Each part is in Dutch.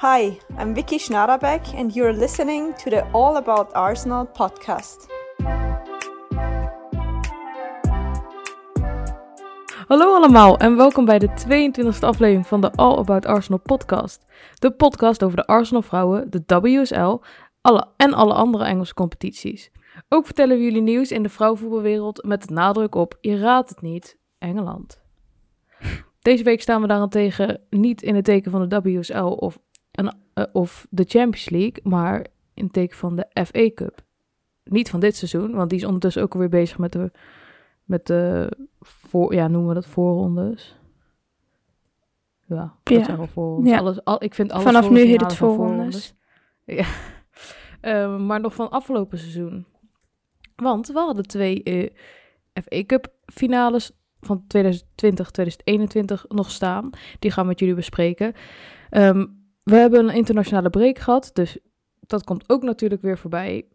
Hi, I'm Vicky Schnarabek, and you're listening to the All About Arsenal podcast. Hallo allemaal en welkom bij de 22e aflevering van de All About Arsenal podcast. De podcast over de Arsenal vrouwen, de WSL alle, en alle andere Engelse competities. Ook vertellen we jullie nieuws in de vrouwenvoetbalwereld met het nadruk op, je raadt het niet, Engeland. Deze week staan we daarentegen niet in het teken van de WSL of, eh, of de Champions League, maar in het teken van de FA Cup. Niet van dit seizoen, want die is ondertussen ook alweer bezig met de, met de voor, ja, noemen we dat voorrondes. Ja, dat Ja. zijn wel voorrondes. Ja. Alles, al, ik vind alles Vanaf nu heet het voorrondes. Ja. Eh, maar nog van afgelopen seizoen. Want we hadden twee eh, FA Cup finales van 2020-2021 nog staan. Die gaan we met jullie bespreken. Ehm, we hebben een internationale break gehad, dus dat komt ook natuurlijk weer voorbij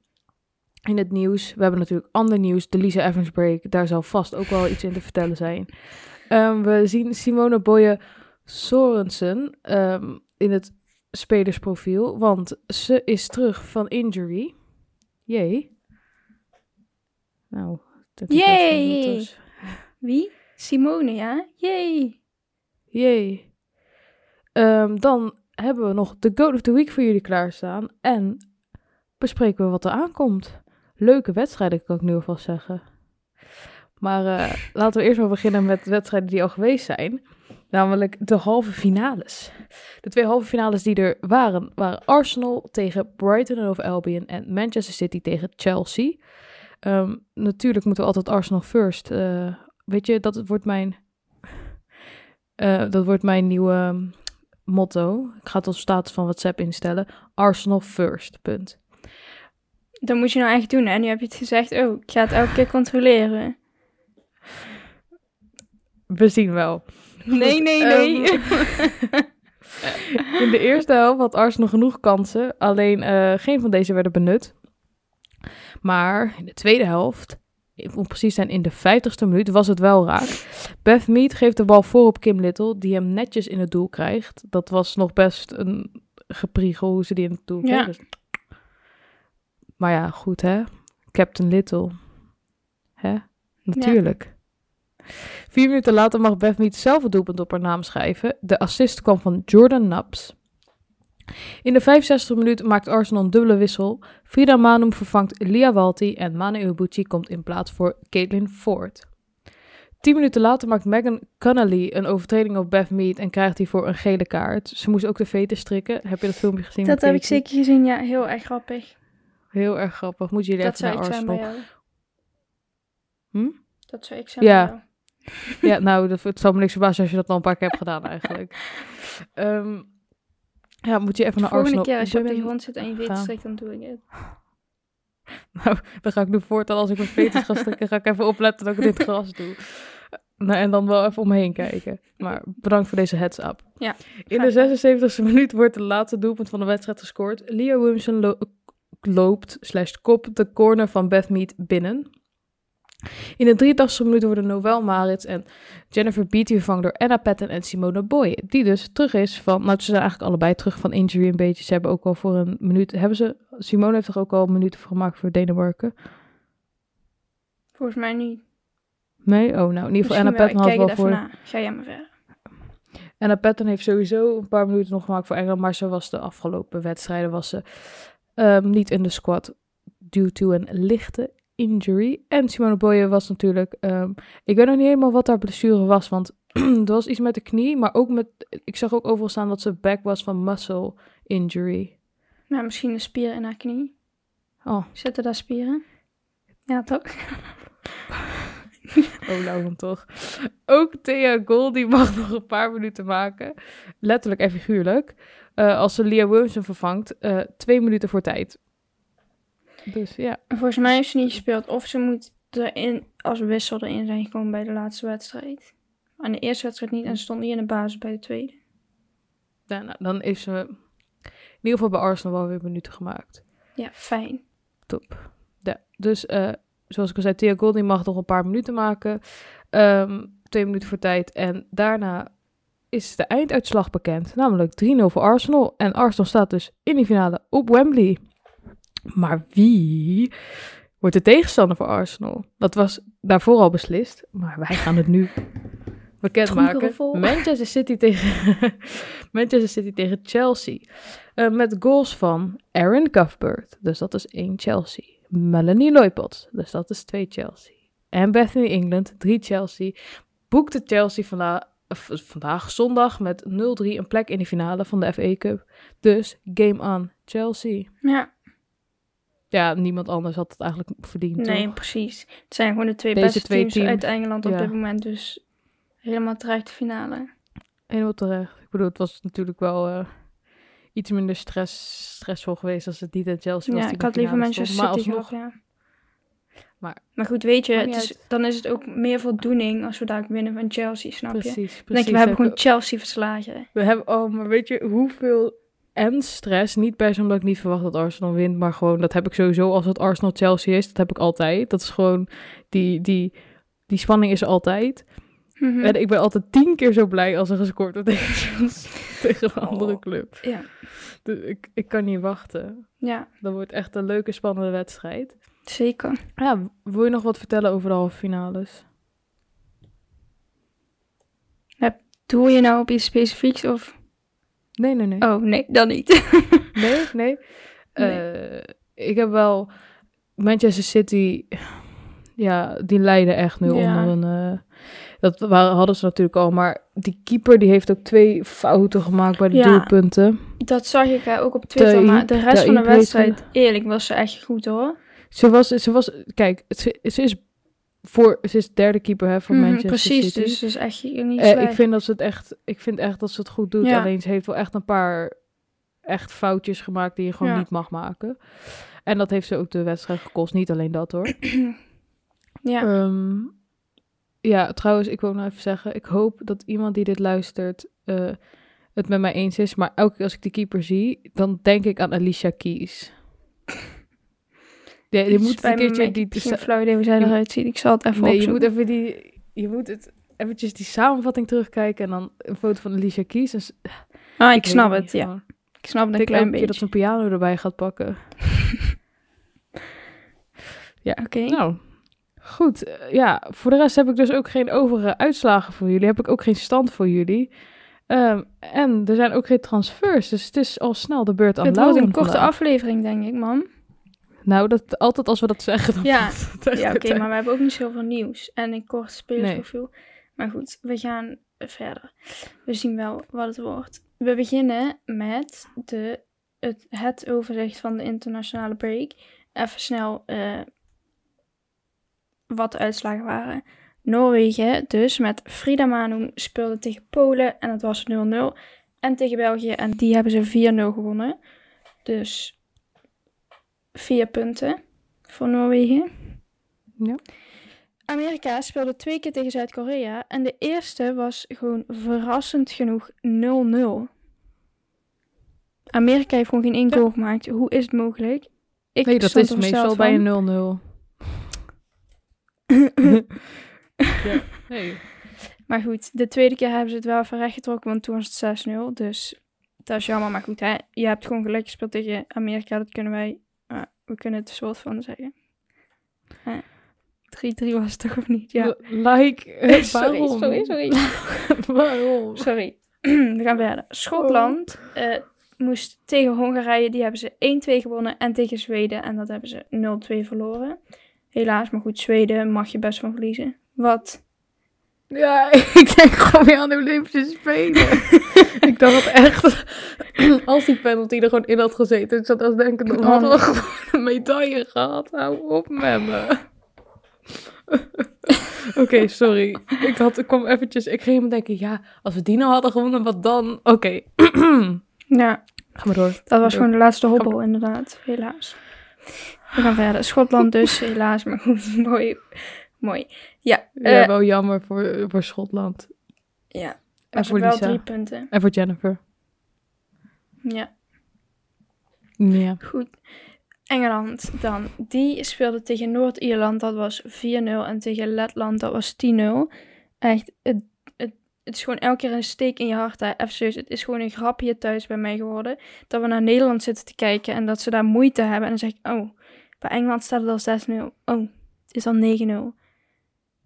in het nieuws. We hebben natuurlijk ander nieuws, de Lisa Evans break. Daar zal vast ook wel iets in te vertellen zijn. Ehm, we zien Simone Boye Sorensen ehm, in het spelersprofiel, want ze is terug van injury. Jee. Nou, dat is dus. Wie? Simone, ja? Yay! Jee. Ehm, dan hebben we nog de Goat of the Week voor jullie klaarstaan. En bespreken we wat er aankomt. Leuke wedstrijden, kan ik nu alvast zeggen. Maar eh, laten we eerst maar beginnen met wedstrijden die al geweest zijn. Namelijk de halve finales. De twee halve finales die er waren, waren Arsenal tegen Brighton Hove Albion en Manchester City tegen Chelsea. Ehm, natuurlijk moeten we altijd Arsenal first. eh, weet je, dat wordt mijn eh, dat wordt mijn nieuwe motto. Ik ga het op status van WhatsApp instellen. Arsenal first, punt. Dat moet je nou echt doen, hè? Nu heb je het gezegd, oh, ik ga het elke keer controleren. We zien wel. Nee, nee, nee. ehm, In de eerste helft had Arsenal genoeg kansen. Alleen eh, geen van deze werden benut. Maar in de tweede helft, om precies te zijn in de 50ste minuut, was het wel raak. Beth Mead geeft de bal voor op Kim Little, die hem netjes in het doel krijgt. Dat was nog best een gepriegel hoe ze die in het doel Ja. Dus- Maar ja, goed hè. Captain Little. Hè? Natuurlijk. Vier minuten later mag Beth Mead zelf het doelpunt op haar naam schrijven. De assist kwam van Jordan Naps. In de 65e minuut maakt Arsenal een dubbele wissel. Frida Manum vervangt Lia Walti en Mane Ubuchi komt in plaats voor Caitlin Ford. Tien minuten later maakt Megan Connolly een overtreding op Beth Mead en krijgt hiervoor een gele kaart. Ze moest ook de veten strikken. Heb je dat filmpje gezien? Dat heb ik zeker gezien, ja. Heel erg grappig. Heel erg grappig. Moet jullie Dat even zou naar Arsenal. bij jou. Hm? Dat zou ik zijn Ja. bij jou. Ja, nou, dat, het zal me niks verbazen als je dat al een paar keer hebt gedaan eigenlijk. Ehm, ja, moet je even naar Volgende Arsenal. keer als je op de grond zit en je weet strikt, dan doe ik het. Nou, dan ga ik nu voortaan als ik mijn veters ga strikken, ga ik even opletten dat ik dit gras doe. Nou, en dan wel even omheen kijken. Maar bedankt voor deze heads up. Ja, In de 76e minuut wordt de laatste doelpunt van de wedstrijd gescoord. Leah Williamson lo- loopt, slash kop, de corner van Beth Mead binnen. In de 83e minuut worden Noël Maritz en Jennifer Beattie vervangen door Anna Patton en Simone Boye. Die dus terug is van, nou ze zijn eigenlijk allebei terug van injury een beetje. Ze hebben ook al voor een minuut, hebben ze, Simone heeft toch ook al minuten voor gemaakt voor Denemarken? Volgens mij niet. Nee? Oh, nou in ieder geval Misschien Anna Patton had kijk wel voor... na. Ga jij maar verder. Anna Patton heeft sowieso een paar minuten nog gemaakt voor Engeland, maar ze was de afgelopen wedstrijden was ze ehm, niet in de squad due to een lichte injury. En Simone Boye was natuurlijk, ehm, ik weet nog niet helemaal wat haar blessure was, want er was iets met de knie, maar ook met, ik zag ook overal staan dat ze back was van muscle injury. Nou, misschien een spier in haar knie. Oh, Zitten daar spieren? Ja, toch? oh nou dan toch. Ook Thea Goldie mag nog een paar minuten maken, letterlijk en figuurlijk, eh, als ze Leah Williamson vervangt, eh, twee minuten voor tijd. Dus ja. En Volgens mij heeft ze niet gespeeld. Of ze moet erin, als wissel erin zijn gekomen bij de laatste wedstrijd. Aan de eerste wedstrijd niet. En ze stond niet in de basis bij de tweede. Ja, nou, dan heeft ze in ieder geval bij Arsenal wel weer minuten gemaakt. Ja, fijn. Top. Ja, dus eh, zoals ik al zei, Thea Golding mag nog een paar minuten maken. Ehm, twee minuten voor tijd. En daarna is de einduitslag bekend. Namelijk 3-0 voor Arsenal. En Arsenal staat dus in die finale op Wembley. Maar wie wordt de tegenstander voor Arsenal? Dat was daarvoor al beslist. Maar wij gaan het nu bekendmaken. Manchester City tegen, Manchester City tegen Chelsea. Eh, met goals van Aaron Cuthbert. Dus dat is één Chelsea. Melanie Loipot. Dus dat is twee Chelsea. En Bethany England, drie Chelsea. Boekte Chelsea vandaag, vandaag zondag met 0-3 een plek in de finale van de FA Cup. Dus game on, Chelsea. Ja, Ja, niemand anders had het eigenlijk verdiend. nee, toch? precies. Het zijn gewoon de twee Deze beste twee teams, teams, uit Engeland op ja. dit moment. Dus helemaal terecht de finale. Helemaal terecht. Ik bedoel, het was natuurlijk wel eh, iets minder stress, stressvol geweest als het niet in Chelsea was. Ja, ik had liever Manchester. City alsnog, gehad, ja. Maar- maar goed, weet je, het is, dan is het ook meer voldoening als we daar winnen van Chelsea, snap je? Precies, precies. denk je, we hebben Heb gewoon Chelsea verslagen. We hebben, oh, maar weet je hoeveel en stress, niet per se omdat ik niet verwacht dat Arsenal wint, maar gewoon, dat heb ik sowieso als het Arsenal-Chelsea is, dat heb ik altijd. Dat is gewoon, die, die, die spanning is altijd. Mhm. En ik ben altijd tien keer zo blij als er gescoord wordt tegen, een andere Oh. club. Ja, Dus ik, ik kan niet wachten. ja, Dat wordt echt een leuke, spannende wedstrijd. zeker. Ja, wil je nog wat vertellen over de halve finales? Doe je nou op iets specifieks of... Nee, nee, nee. Oh, nee, dan niet. Nee, nee. Eh, ik heb wel Manchester City, ja, die leiden echt nu Ja. onder een. eh, dat waren, hadden ze natuurlijk al, maar die keeper die heeft ook twee fouten gemaakt bij de Ja. doelpunten. Dat zag ik hè, ook op Twitter, Taïb- maar de rest van de wedstrijd, eerlijk, was ze echt goed hoor. Ze was, ze was, kijk, ze, ze is voor, ze is derde keeper hè, voor Mhm, Manchester precies, City. dus is echt niet Eh, ik vind dat ze het echt, ik vind echt dat ze het goed doet. Ja. Alleen ze heeft wel echt een paar echt foutjes gemaakt die je gewoon Ja. niet mag maken. En dat heeft ze ook de wedstrijd gekost. Niet alleen dat hoor. ja, Ehm, ja, trouwens, ik wil nog even zeggen, ik hoop dat iemand die dit luistert eh, het met mij eens is. Maar elke keer als ik die keeper zie, dan denk ik aan Alicia Keys. Ja, je moet een keertje die... Ik geen flauw idee hoe zij eruit ziet. Ik zal het even nee, je moet even die... Je moet het eventjes die samenvatting terugkijken en dan een foto van Alicia Keys. En s- Ah, ik, snap het, ja. Ik snap het een klein keer dat beetje. ze een piano erbij gaat pakken. Oké. Nou, goed. Eh, ja, voor de rest heb ik dus ook geen overige uitslagen voor jullie. Heb ik ook geen stand voor jullie. Ehm, en er zijn ook geen transfers, dus het is al snel de beurt aan het wordt Lauren een korte vandaag. aflevering, denk ik, man. Nou, dat, altijd als we dat zeggen, dan Ja. Ja, oké, maar we hebben ook niet zoveel nieuws. En een kort spelersprofiel. Maar goed, we gaan verder. We zien wel wat het wordt. We beginnen met de, het, het overzicht van de internationale break. Even snel eh, wat de uitslagen waren. Noorwegen dus met Frida Manum speelde tegen Polen en het was 0-0. En tegen België en die hebben ze 4-0 gewonnen. Dus vier punten voor Noorwegen. Ja. Amerika speelde twee keer tegen Zuid-Korea en de eerste was gewoon verrassend genoeg 0-0. Amerika heeft gewoon geen één Ja. goal gemaakt. Hoe is het mogelijk? Ik Nee, dat is meestal bij een 0-0. ja, hey. Maar goed, de tweede keer hebben ze het wel even rechtgetrokken, want toen was het 6-0. Dus dat is jammer. Maar goed, hè, je hebt gewoon gelijk gespeeld tegen Amerika. Dat kunnen wij, we kunnen het soort van zeggen. Eh, 3-3 was het toch of niet? Ja. Like, eh, sorry, waarom? sorry, sorry. waarom? Sorry. we gaan verder. Schotland eh, moest tegen Hongarije, die hebben ze 1-2 gewonnen. En tegen Zweden, en dat hebben ze 0-2 verloren. Helaas, maar goed, Zweden mag je best van verliezen. Wat? Ja, ik denk gewoon weer aan de Olympische Spelen. ik dacht echt, als die penalty er gewoon in had gezeten, ik zat als denken, dan hadden we gewoon een medaille gehad. Hou op met me. Oké, sorry. Ik, had, ik kwam eventjes, ik ging me denken, ja, als we die nou hadden gewonnen, wat dan? Oké, Ja, ga maar door. dat was Door. gewoon de laatste hobbel, inderdaad. Helaas. We gaan verder. Schotland dus, helaas. Maar goed, mooi. Mooi. Ja, Ja, eh, wel jammer voor, voor Schotland. ja. En voor wel Lisa. drie punten. En voor Jennifer. Ja. Ja. Goed. Engeland dan. Die speelde tegen Noord-Ierland, dat was 4-0. En tegen Letland, dat was 10-0. Echt, het, het, het is gewoon elke keer een steek in je hart. Hè. Even het is gewoon een grapje thuis bij mij geworden. Dat we naar Nederland zitten te kijken en dat ze daar moeite hebben. En dan zeg ik, oh, bij Engeland staat het al 6-0. Oh, het is al 9-0.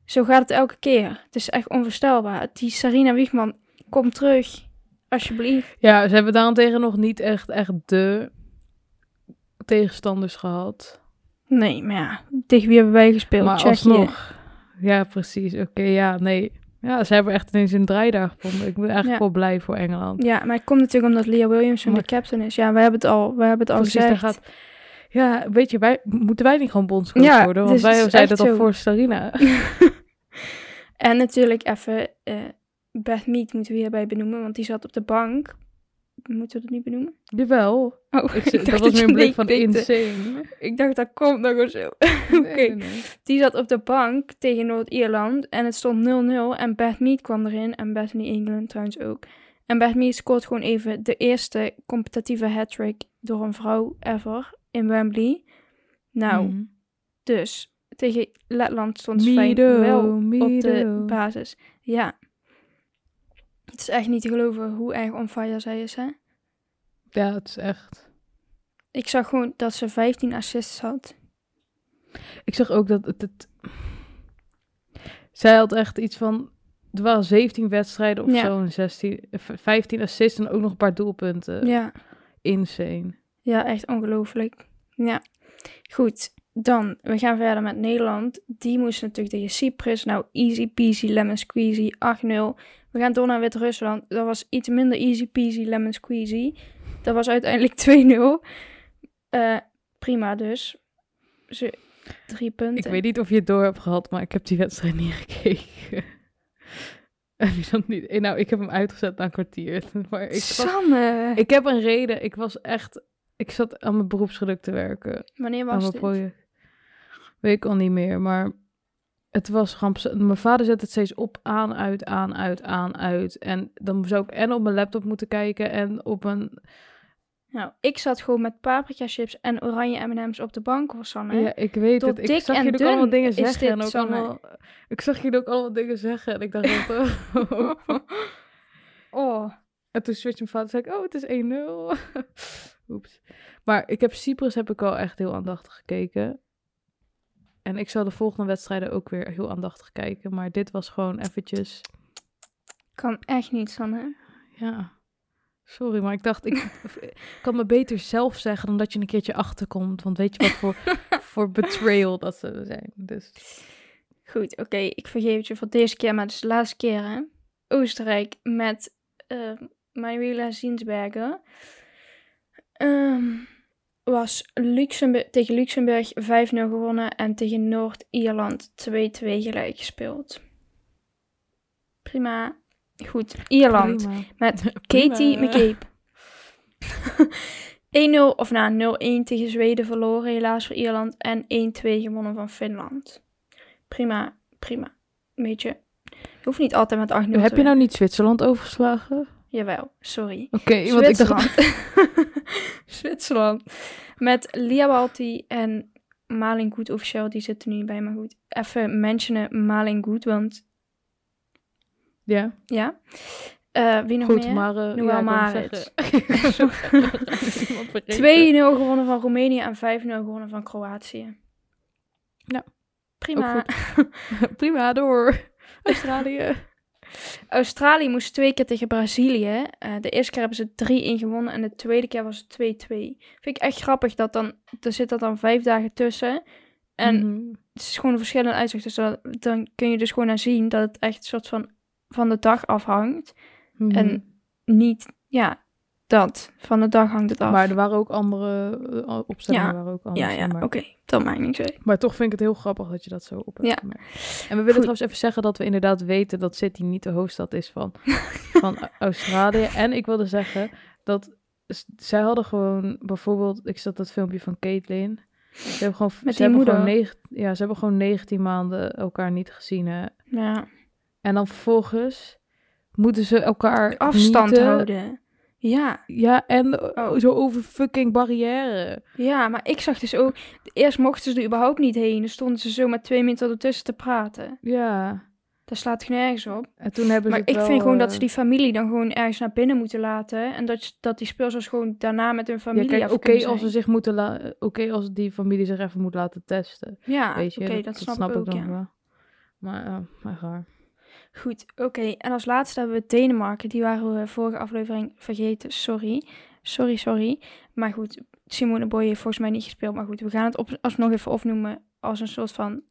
Zo gaat het elke keer. Het is echt onvoorstelbaar. Die Sarina Wiegman, kom terug. Alsjeblieft. Ja, ze hebben daarentegen nog niet echt, echt de tegenstanders gehad. Nee, maar ja, tegen wie hebben wij gespeeld? maar alsnog. Ja, precies. Oké, ja, nee. Ja, ze hebben echt ineens een draai daar gevonden. Ik ben eigenlijk Ja. wel blij voor Engeland. Ja, maar het komt natuurlijk omdat Leah Williamson Maar- de captain is. Ja, wij hebben het al, wij hebben het al Precies, gezegd. gaat... Ja, weet je, wij, moeten wij niet gewoon bondscoach Ja, worden? Want dus wij zeiden het al voor Sarina. En natuurlijk even eh Beth Mead moeten we hierbij benoemen, want die zat op de bank. Moeten we dat niet benoemen? Jawel. Oh, Ik, dat was meer je een blik van knikte. insane. Ik dacht, dat komt nog wel zo. Oké. nee, nee. Die zat op de bank tegen Noord-Ierland en het stond 0-0 en Beth Mead kwam erin en Bethany England trouwens ook. En Beth Mead scoort gewoon even de eerste competitieve hat-trick door een vrouw ever in Wembley. Nou, Mhm. dus tegen Letland stond Mido, wel op de basis. Ja. Het is echt niet te geloven hoe erg on fire zij is, hè? Ja, het is echt... Ik zag gewoon dat ze 15 assists had. Ik zag ook dat het... het... Zij had echt iets van... Er waren 17 wedstrijden of Ja. zo en 16, eh, v- 15 assists en ook nog een paar doelpunten. Ja. Insane. Ja, echt ongelooflijk. Ja. Goed, dan, we gaan verder met Nederland. Die moest natuurlijk tegen Cyprus. Nou, easy peasy lemon squeezy, 8-0. We gaan door naar Wit-Rusland. Dat was iets minder easy peasy lemon squeezy. Dat was uiteindelijk 2-0. Eh, prima dus. Ze, drie punten. Ik weet niet of je het door hebt gehad, maar ik heb die wedstrijd niet gekeken. heb je dat niet? Eh, Nou, ik heb hem uitgezet na een kwartier. Maar ik, was- Sanne! ik heb een reden. Ik was echt... Ik zat aan mijn beroepsgeluk te werken. Wanneer aan was mijn dit? project. Weet ik al niet meer, maar het was ramp. Mijn vader zet het steeds op, aan, uit, aan, uit, aan, uit. En dan zou ik en op mijn laptop moeten kijken en op een... Nou, ik zat gewoon met paprika chips en oranje M&M's op de bank, hoor, Sanne. Ja, ik weet Tot het. Ik zag jullie ook allemaal dingen zeggen dit, en ook Sanne. allemaal... Ik zag jullie ook allemaal dingen zeggen en ik dacht oh. oh. En toen switchte mijn vader, zei ik, oh, het is 1-0. Oeps. Maar ik heb Cyprus heb ik al echt heel aandachtig gekeken. En ik zal de volgende wedstrijden ook weer heel aandachtig kijken. Maar dit was gewoon eventjes... Kan echt niet, Sanne. Ja, sorry, maar ik dacht, ik, kan me beter zelf zeggen dan dat je een keertje achterkomt. Want weet je wat voor, voor betrayal dat ze zijn. Dus Goed, oké, ik vergeef het je voor deze keer, maar het is de laatste keer, hè. Oostenrijk met uh, Manuela Zinsberger. Ehm, was Luxemburg, tegen Luxemburg 5-0 gewonnen en tegen Noord-Ierland 2-2 gelijk gespeeld. Prima. Goed, Ierland prima. met Prima. Katie McCabe. 1-0 of nou 0-1 tegen Zweden verloren helaas voor Ierland en 1-2 gewonnen van Finland. Prima, prima. Weet je, je hoeft niet altijd met 8-0 te Heb je nou niet Zwitserland overgeslagen? Jawel, sorry. Oké, want ik dacht... Zwitserland. Met Lia Balti en Malin Goed officieel, die zitten nu niet bij, maar goed. Even mentionen Malin Goed, want Ja, ja. Eh, wie nog goed, meer? maar... uh, Noël ja, ik wou Marit. zeggen. 2-0 gewonnen van Roemenië en 5-0 gewonnen van Kroatië. Ja, Prima. Prima, door. Australië. Australië moest twee keer tegen Brazilië. Eh, de eerste keer hebben ze 3-1 gewonnen en de tweede keer was het 2-2. Vind ik echt grappig dat dan, er zit dat dan vijf dagen tussen. En Mhm. het is gewoon een verschillende uitzicht. Dus dan, dan kun je dus gewoon aan zien dat het echt een soort van van de dag afhangt. Mhm. En niet, ja, dat. Van de dag hangt het af. Maar er waren ook andere uh, opstellingen. Ja. Waren ook ja, anders, ja, maar... oké. Dat maakt niks uit. Maar toch vind ik het heel grappig dat je dat zo op hebt Ja. gemerkt. En we willen trouwens even zeggen dat we inderdaad weten dat Sydney niet de hoofdstad is van, van Australië. En ik wilde zeggen dat zij hadden gewoon bijvoorbeeld, ik zat dat filmpje van Caitlyn. Ze hebben gewoon, Met ze gewoon moeder. negen, ja, ze hebben gewoon 19 maanden elkaar niet gezien. Hè. Ja. En dan vervolgens moeten ze elkaar Afstand niet, eh, houden. Ja, Ja, en Oh. zo over fucking barrière. ja, maar ik zag dus ook... Eerst mochten ze er überhaupt niet heen. Dan stonden ze zo met twee minuten ertussen te praten. Ja. Dat slaat nergens op. En toen hebben ze Maar ik wel, vind gewoon dat eh, ze die familie dan gewoon ergens naar binnen moeten laten. En dat, dat die speelsels gewoon daarna met hun Ja, familie even oké als ze zich moeten oké als die familie zich even moet laten testen. Ja, oké, dat, snap, ik ook, dan ja. wel. Maar, ja, maar raar. Goed, oké. En als laatste hebben we Denemarken. Die waren we vorige aflevering vergeten. Sorry. Sorry, sorry. Maar goed, Simone Boy heeft volgens mij niet gespeeld. Maar goed, we gaan het op, alsnog even opnoemen als een soort van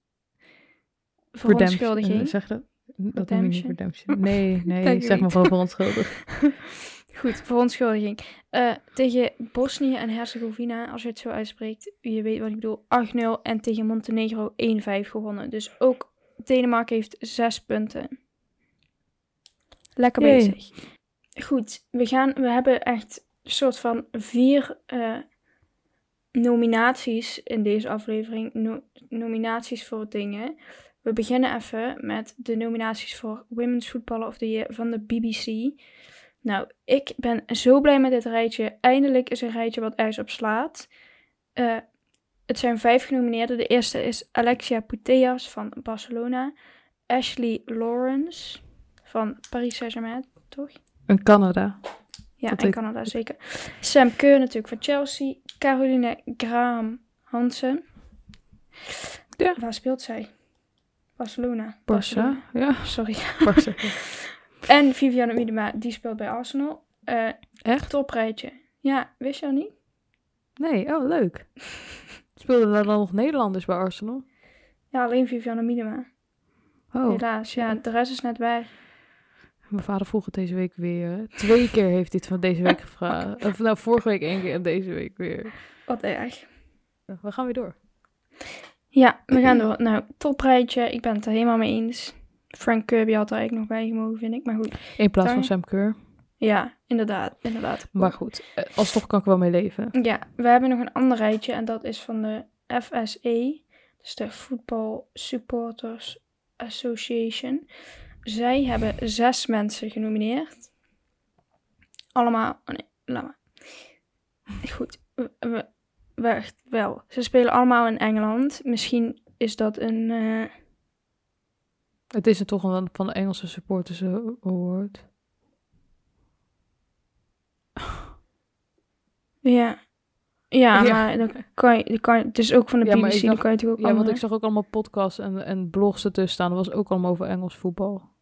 verontschuldiging. Redemption, Zeg dat? Dat noem je niet. Nee, nee, ik zeg maar niet. gewoon verontschuldigd. Goed, verontschuldiging. Eh, tegen Bosnië en Herzegovina, als je het zo uitspreekt, je weet wat ik bedoel, 8-0 en tegen Montenegro 1-5 gewonnen. Dus ook Denemarken heeft 6 punten. Lekker bezig. Goed, we, gaan, we hebben echt een soort van vier eh, nominaties in deze aflevering. No- nominaties voor dingen. We beginnen even met de nominaties voor Women's Footballer of the Year van de BBC. Nou, ik ben zo blij met dit rijtje. Eindelijk is een rijtje wat ergens op slaat. Eh, het zijn vijf genomineerden. De eerste is Alexia Putellas van Barcelona. Ashley Lawrence van Paris Saint-Germain, toch? In Canada. Ja, Dat in ik- Canada zeker. Sam Kerr natuurlijk van Chelsea. Caroline Graham Hansen. Ja. Waar speelt zij? Barcelona. Barça. Ja, Sorry. Barça. En Viviane Miedema, die speelt bij Arsenal. Eh Echt? toprijtje. Ja, wist je dat niet? Nee, oh leuk. Speelden er dan nog Nederlanders bij Arsenal? Ja, alleen Viviane Miedema. Oh, Helaas, ja, de rest is net bij. Mijn vader vroeg het deze week weer. Twee keer heeft hij het van deze week gevraagd. Of nou, vorige week één keer en deze week weer. Wat erg. We gaan weer door. Ja, we gaan door. Nou, toprijtje. Ik ben het er helemaal mee eens. Frank Kirby had er eigenlijk nog bij gemogen, vind ik. Maar goed. In plaats van Sam Kerr. Ja, inderdaad. Inderdaad. Maar goed, eh, alsnog kan ik wel mee leven. Ja, we hebben nog een ander rijtje. En dat is van de FSA. Dus de Football Supporters Association. Zij hebben zes mensen genomineerd. Allemaal... Oh nee, laat maar. Goed. We, we- wacht, wel. Ze spelen allemaal in Engeland. Misschien is dat een... eh, Het is er toch een van de Engelse supporters award. Ja. Ja, Ja. maar dan kan je, dan kan je, het is ook van de Ja, maar BBC, ik dan kan je toch ook Ja, want andere- ik zag ook allemaal podcasts en, en blogs ertussen staan. Dat was ook allemaal over Engels voetbal.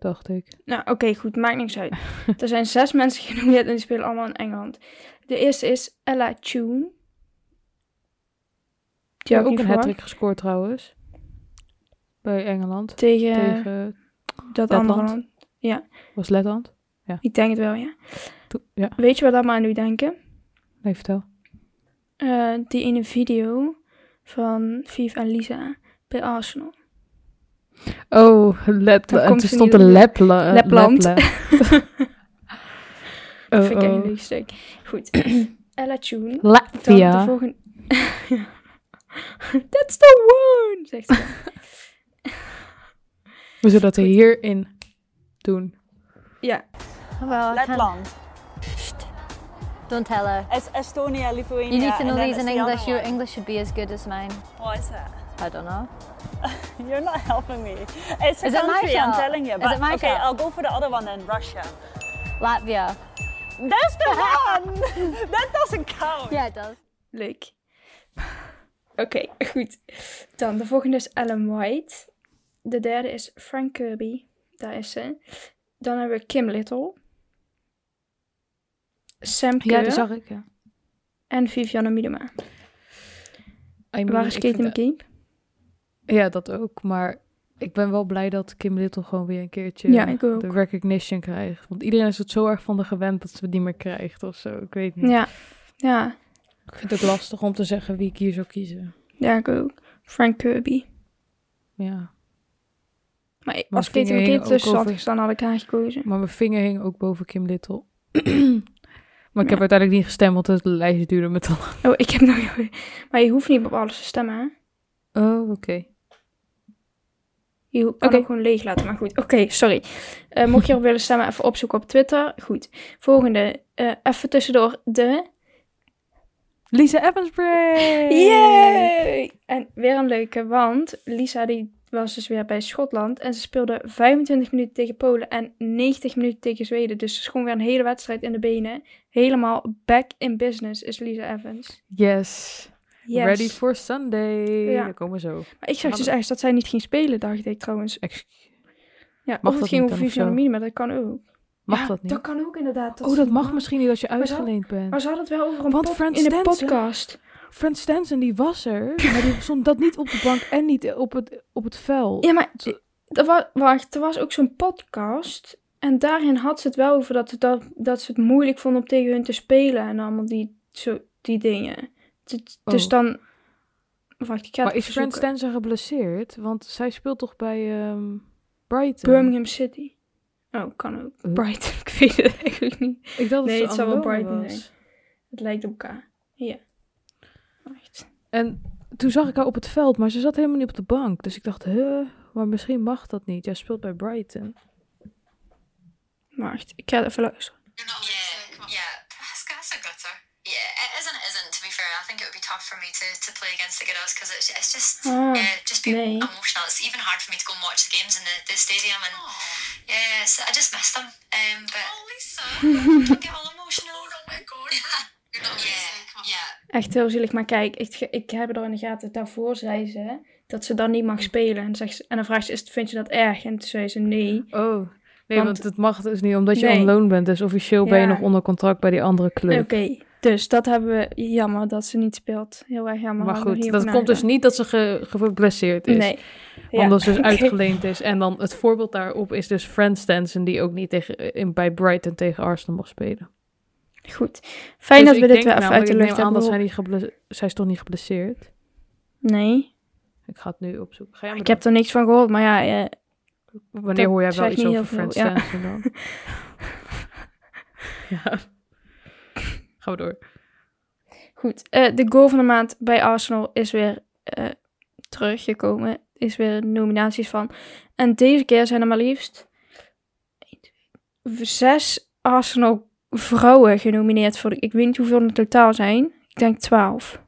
Dacht ik. Nou, oké, goed, maakt niks uit. er zijn zes mensen genomineerd en die spelen allemaal in Engeland. De eerste is Ella Tune. Die had ook een niet hat verwacht. gescoord trouwens. Bij Engeland. Tegen, Tegen, dat Letland. andere land. was Letland? Ik denk het wel, ja. Ja, Weet je wat dat me aan doet denken? nee, vertel. Eh, die ene video van Viv en Lisa bij Arsenal. Oh, Let en toen stond er Lepla Lapland. Lepla. Dat oh, vind ik echt een oh. leuk stuk. Goed. Ella Tune. Dan de Latvia. volgende... That's the one! Zegt ze. We zullen dat hierin doen. Ja. Well, Letland. Don't tell her. It's Estonia, Lithuania. You need to know these in English. Your. English should be as good as mine. What is that? I don't know. You're not helping me. It's a Is it my country, I'm shot? telling you. Is it my okay, shot? I'll go for the other one then, Russia. Latvia. That's the one! that doesn't count. Yeah, it does. Leuk. Oké, goed. Dan de volgende is Ellen White. De derde is Frank Kirby. Daar is ze. Dan hebben we Kim Little. Sam Kerr. Ja, dat zag ik, ja. En Viviane Miedema. I mean, Waar is vind- McCabe? Ja, dat ook. Maar ik ben wel blij dat Kim Little gewoon weer een keertje Ja, ik de recognition krijgt. Want iedereen is het zo erg van de gewend dat ze het niet meer krijgt of zo. Ik weet niet. Ja. Ja. Ik vind het ook lastig om te zeggen wie ik hier zou kiezen. Ja, ik ook. Frank Kirby. Ja. Maar als Kate ook tussen had gestaan, had ik haar gekozen. Maar mijn vinger hing ook boven Kim Little. maar ik heb uiteindelijk niet gestemd, want het lijst duurde me te lang. Oh, ik heb nog... Maar je hoeft niet op alles te stemmen, hè? Oh, oké. Je kan Oké. ook gewoon leeg laten, maar goed. Oké, sorry. Eh, mocht je erop willen stemmen, even opzoeken op Twitter. Goed. Volgende. eh, even tussendoor de... Lisa Evansbray! Yay! En weer een leuke, want Lisa die was dus weer bij Schotland. En ze speelden 25 minuten tegen Polen en 90 minuten tegen Zweden. Dus het is gewoon weer een hele wedstrijd in de benen. Helemaal back in business is Lisa Evans. Yes. Yes. Ready for Sunday. Ja. Daar komen we zo. Maar ik zag dus ergens dat zij niet ging spelen, dacht ik trouwens. Ex- Ja, Mag of het dat ging niet over maar dat kan ook. Mag Ja, dat niet? Dat kan ook inderdaad. oh, dat mag misschien niet als je uitgeleend bent. Maar ze hadden het wel over een Want in de Stenson- podcast. Frans Stenson, die was er. Maar die stond dat niet op de bank en niet op het, op het veld. Ja, maar er was, wacht, er was ook zo'n podcast. En daarin had ze het wel over dat, dat, dat ze het moeilijk vonden om tegen hun te spelen. En allemaal die, zo, die dingen. Dus, dus Oh. dan... Wacht, ik ga maar is. Stenson geblesseerd? Want zij speelt toch bij ehm, Brighton? Birmingham City. Oh, kan ook. Brighton, ik weet het eigenlijk niet. Ik dacht dat Nee, ze het zal wel Brighton was. zijn. Het lijkt op elkaar. Ja. Wacht. En toen zag ik haar op het veld, maar ze zat helemaal niet op de bank. Dus ik dacht, huh, maar misschien mag dat niet. Jij speelt bij Brighton. Wacht, ik ga even luisteren. You're not yeah, yeah. That's, that's a gutter. Yeah, it is and it think it would be tough for me to, to play against the girls because it's, it's just Ah, yeah, just be nee. emotional. It's even hard for me to go and watch the games in the, the stadium, and yeah, so I just miss them. Um, but Oh, Lisa. don't get all emotional. oh my god. You're not Yeah. Echt heel zielig. Maar kijk, ik, ik heb er in de gaten. Daarvoor zei ze dat ze dan niet mag spelen. En, zegt ze, en dan vraagt ze, is- vind je dat erg? En toen zei ze nee. Oh, nee, want, Want- het mag dus niet omdat je Nee. on loan bent. Dus officieel ben je nog onder contract bij die andere club. Oké, dus dat hebben we jammer dat ze niet speelt. Heel erg jammer. Maar goed, dat komt dus niet dat ze ge, geblesseerd is. Nee. Ja, Omdat ze dus uitgeleend is. En dan het voorbeeld daarop is dus Frans Stenson, die ook niet tegen, in, bij Brighton tegen Arsenal mag spelen. Goed. Fijn Dus dat we dit weer even namelijk- uit de lucht hebben. zij, niet zij is toch niet geblesseerd? Nee, Ik ga het nu opzoeken. Ga jij ik heb er niks van gehoord. Maar ja, eh. Wanneer hoor jij wel iets over veel, ja. Dan? ja. Gaan we door. goed. Eh, de goal van de maand bij Arsenal is weer eh, teruggekomen. Is weer nominaties van. En deze keer zijn er maar liefst zes Arsenal vrouwen genomineerd voor. de- Ik weet niet hoeveel in totaal zijn. Ik denk twaalf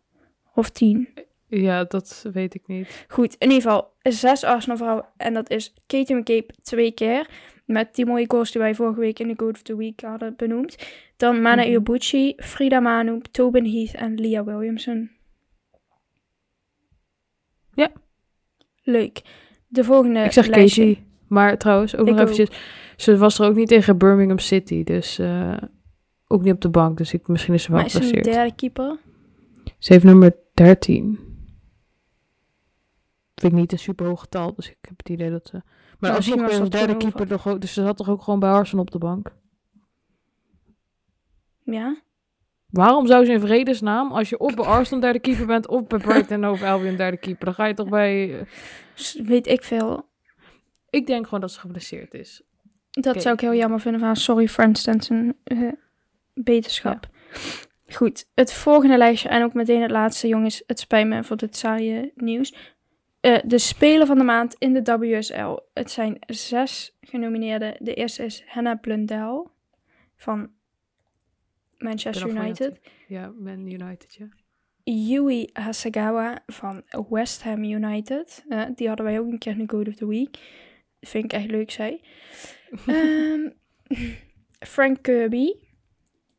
of tien. Ja, dat weet ik niet. Goed, in ieder geval zes Arsenal vrouwen. En dat is Katie McCabe twee keer. Met die mooie goals die wij vorige week in de Goat of the Week hadden benoemd. Dan Mana Mhm. Iwabuchi, Frida Manu, Tobin Heath en Leah Williamson. Ja. Leuk. De volgende ik zeg lijstje. Katie. Maar trouwens, ook Ik nog ook. eventjes. Ze was er ook niet tegen Birmingham City. Dus eh, ook niet op de bank. Dus ik, misschien is ze wel Maar is ze een derde keeper? Ze heeft nummer 13. Vind ik niet een super hoog getal. Dus ik heb het idee dat ze... Maar als misschien nog als dat derde keeper toch ook... Dus ze zat toch ook gewoon bij Arsenal op de bank? Ja. Waarom zou ze in vredesnaam, als je of bij Arsenal derde keeper bent... of bij Brighton over Albion derde keeper... dan ga je toch bij... weet ik veel. Ik denk gewoon dat ze geblesseerd is. Dat zou ik heel jammer vinden van. Sorry, Friends Stenson. eh, beterschap. Goed, het volgende lijstje en ook meteen het laatste, jongens. Het spijt me voor dit saaie nieuws. Eh, de Speler van de Maand in de WSL. Het zijn zes genomineerden. De eerste is Hannah Blundell van Manchester United. Ja, Man United, ja. Yui Hasegawa van West Ham United. Eh, die hadden wij ook een keer in de Goat of the Week. Vind ik echt leuk, zij. Ehm, Frank Kirby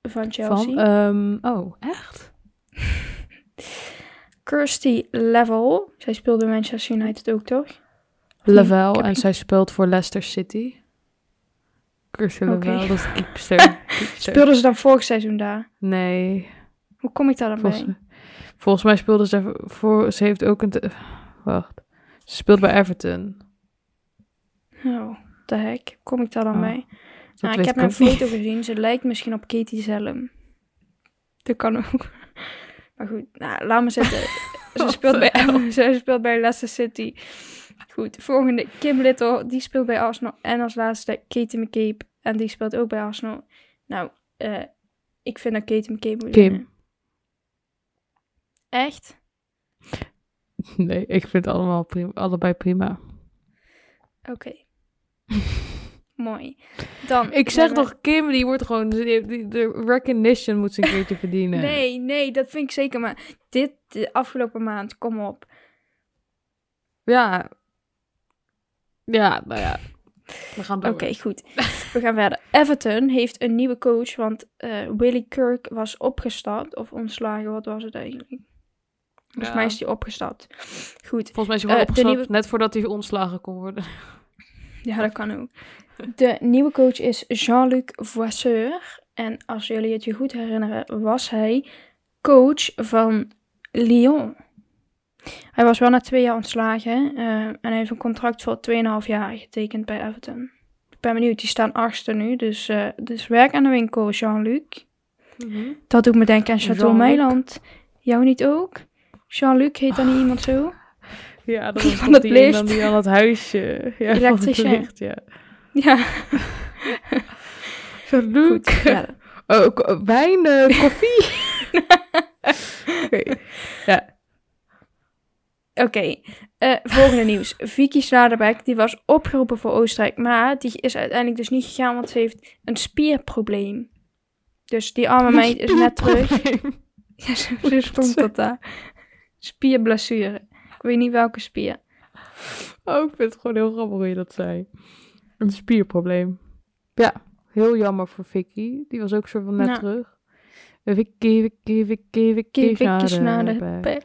van Chelsea. Van, ehm, oh, echt? Kirsty Level. Zij speelde Manchester United ook, toch? Level. heb En zij speelt voor Leicester City. Kirstie Oké. Level, dat is. Speelden ze dan vorig seizoen daar? Nee, Hoe kom ik daar dan volgens, bij? volgens mij speelde ze voor... Ze heeft ook een... te- wacht. Ze speelt bij Everton. Oh, de hek. Hoe kom ik daar dan Oh? Dat Nou, ik heb een foto gezien. Ze lijkt misschien op Katie Zellum. Dat kan ook. Maar goed, nou, laat me zitten. ze, speelt bij, ze speelt bij Leicester City. Goed, volgende. Kim Little, die speelt bij Arsenal. En als laatste Katie McCabe. En die speelt ook bij Arsenal. Nou, eh, ik vind dat Katie McCabe moet Kim. winnen. Echt? Nee, ik vind het allemaal prima, allebei prima. Oké. Mooi. Dan, Ik zeg toch, Kim, die wordt gewoon... Die, die- de recognition moet ze een keertje verdienen. Nee, nee, dat vind ik zeker. Maar dit de afgelopen maand, kom op. Ja, Ja, nou ja. We gaan door. Oké, goed. We gaan verder. Everton heeft een nieuwe coach, want eh Willy Kirk was opgestapt. Of ontslagen, wat was het eigenlijk? Volgens Ja. mij is hij opgestapt. Goed. Volgens mij is hij Eh, gewoon de opgestapt nieuwe- net voordat hij ontslagen kon worden. Ja, dat kan ook. De nieuwe coach is Jean-Luc Voisseur. En als jullie het je goed herinneren, was hij coach van Lyon. Hij was wel na twee jaar ontslagen. eh, en hij heeft een contract voor 2,5 jaar getekend bij Everton. Ik ben benieuwd, die staan achtste nu. Dus, eh, dus werk aan de winkel, Jean-Luc. Dat doet me denken aan Chateau Jean-Luc. Meiland. Jou niet ook? Jean-Luc, heet dan niet iemand zo? Ja, dat was van het die, dan die aan het huisje. Ja, van het Elektricien. licht, ja. Ja, verder. Oh, wijn, eh, koffie. Oké. Ja. Oké, eh, volgende nieuws. Vicky Sladerbeck, die was opgeroepen voor Oostenrijk, maar die is uiteindelijk dus niet gegaan, want ze heeft een spierprobleem. Dus die arme meid is net terug. Ja, zo, zo stond dat daar. Spierblessure. Ik weet niet welke spier. Oh, ik vind het gewoon heel grappig hoe je dat zei. Een spierprobleem. Ja, heel jammer voor Vicky. Die was ook soort van net terug. Eh, Vicky, Vicky, Vicky, Vicky, Vicky Snaderbeck.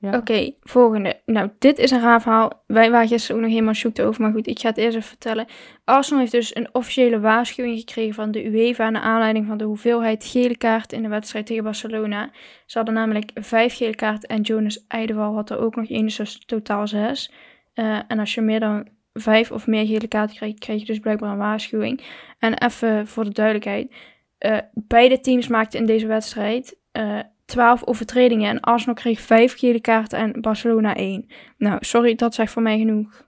Oké, volgende. Nou, dit is een raar verhaal. Wij waren gisteren ook nog helemaal zoekte over, maar goed, ik ga het eerst even vertellen. Arsenal heeft dus een officiële waarschuwing gekregen van de UEFA naar aanleiding van de hoeveelheid gele kaarten in de wedstrijd tegen Barcelona. Ze hadden namelijk vijf gele kaarten en Jonas Eidewal had er ook nog één, dus totaal zes. Eh, en als je meer dan vijf of meer gele kaarten krijgt, krijg je dus blijkbaar een waarschuwing. En even voor de duidelijkheid. eh, beide teams maakten in deze wedstrijd eh 12 overtredingen. En Arsenal kreeg 5 gele kaarten en Barcelona 1. Nou, sorry, dat zegt voor mij genoeg.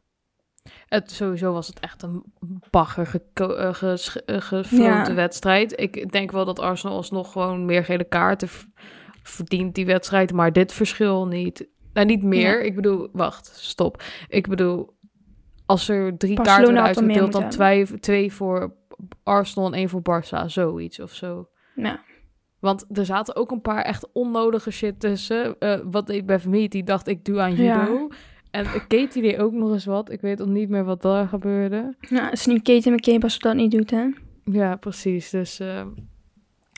Het, sowieso was het echt een bagger geko- eh, ges- eh, gefloten Ja. wedstrijd. Ik denk wel dat Arsenal alsnog gewoon meer gele kaarten verdient die wedstrijd. Maar dit verschil niet. Nou, niet meer. Ja. Ik bedoel, wacht, stop. Ik bedoel, als er drie Barcelona kaarten uitgedeeld, dan twee, twee voor Arsenal en één voor Barça. Zoiets of zo. Ja. Want er zaten ook een paar echt onnodige shit tussen. Eh, wat ik bij familie die dacht ik doe aan Ja. judo. En Katie deed ook nog eens wat. Ik weet ook niet meer wat daar gebeurde. Nou, het is nu Katie McCabe als ze dat niet doet, hè? Ja, precies. Dus, eh,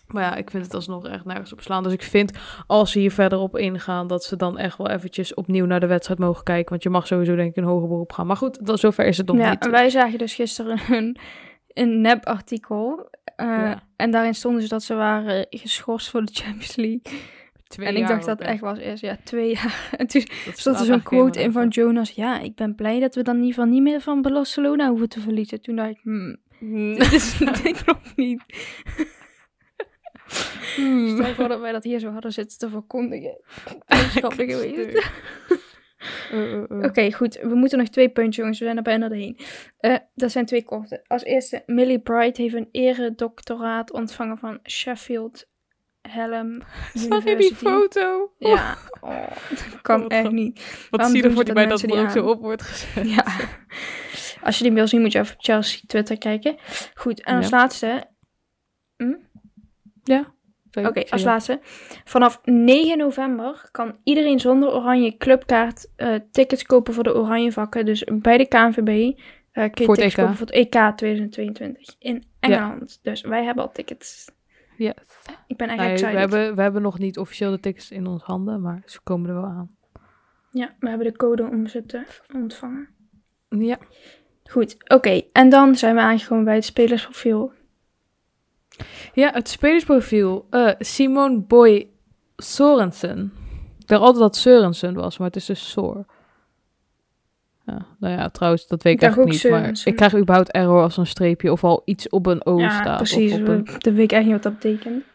maar ja, ik vind het alsnog echt nergens op slaan. Dus ik vind, als ze hier verder op ingaan, dat ze dan echt wel eventjes opnieuw naar de wedstrijd mogen kijken. Want je mag sowieso denk ik een hoger beroep gaan. Maar goed, dat, zover is het nog ja, niet. en wij zagen dus gisteren een, een nep-artikel. eh, Ja. En daarin stond dus dat ze waren geschorst voor de Champions League. Twee en ik dacht dat het echt was eerst, ja, twee jaar. En toen Dat stond er zo'n quote in van Jonas. Ja, ik ben blij dat we dan in ieder geval niet meer van Barcelona hoeven te verliezen. Toen dacht ik, hmm, op. dit klopt niet. Hmm. Stel voor dat wij dat hier zo hadden zitten te verkondigen. Geweest. Eh, eh, eh. Oké, goed. We moeten nog twee puntjes, jongens. We zijn er bijna doorheen. Eh dat zijn twee korte. Als eerste, Millie Bright heeft een eredoctoraat ontvangen van Sheffield Hallam Zag je die foto? Ja, oh, dat kan echt niet. Wat zie je ervoor ze bij dat dat er ook die zo op wordt gezet? Ja. Als je die wil zien, moet je even op Chelsea Twitter kijken. Goed, en als Ja. laatste... Ja. Oké, als laatste. Vanaf 9 november kan iedereen zonder oranje clubkaart eh, tickets kopen voor de oranje vakken. Dus bij de KNVB eh kun je Voor tickets EK. kopen voor het EK 2022 in Engeland. Dus wij hebben al tickets. Yes. Ik ben echt Nee, we, hebben, we hebben nog niet officieel de tickets in ons handen, maar ze komen er wel aan. Ja, we hebben de code om ze te ontvangen. Ja. Goed, oké. En dan zijn we aangekomen bij het spelersprofiel. Ja, het spelersprofiel. eh Simone Boy Sorensen. Ik dacht altijd dat Sørensen was, maar het is dus Soor. Ja, nou ja, trouwens, dat weet ik, ook niet. Maar ik krijg überhaupt error als een streepje of al iets op een O ja, staat. precies. Of op we- een... Dat weet ik echt niet wat dat betekent.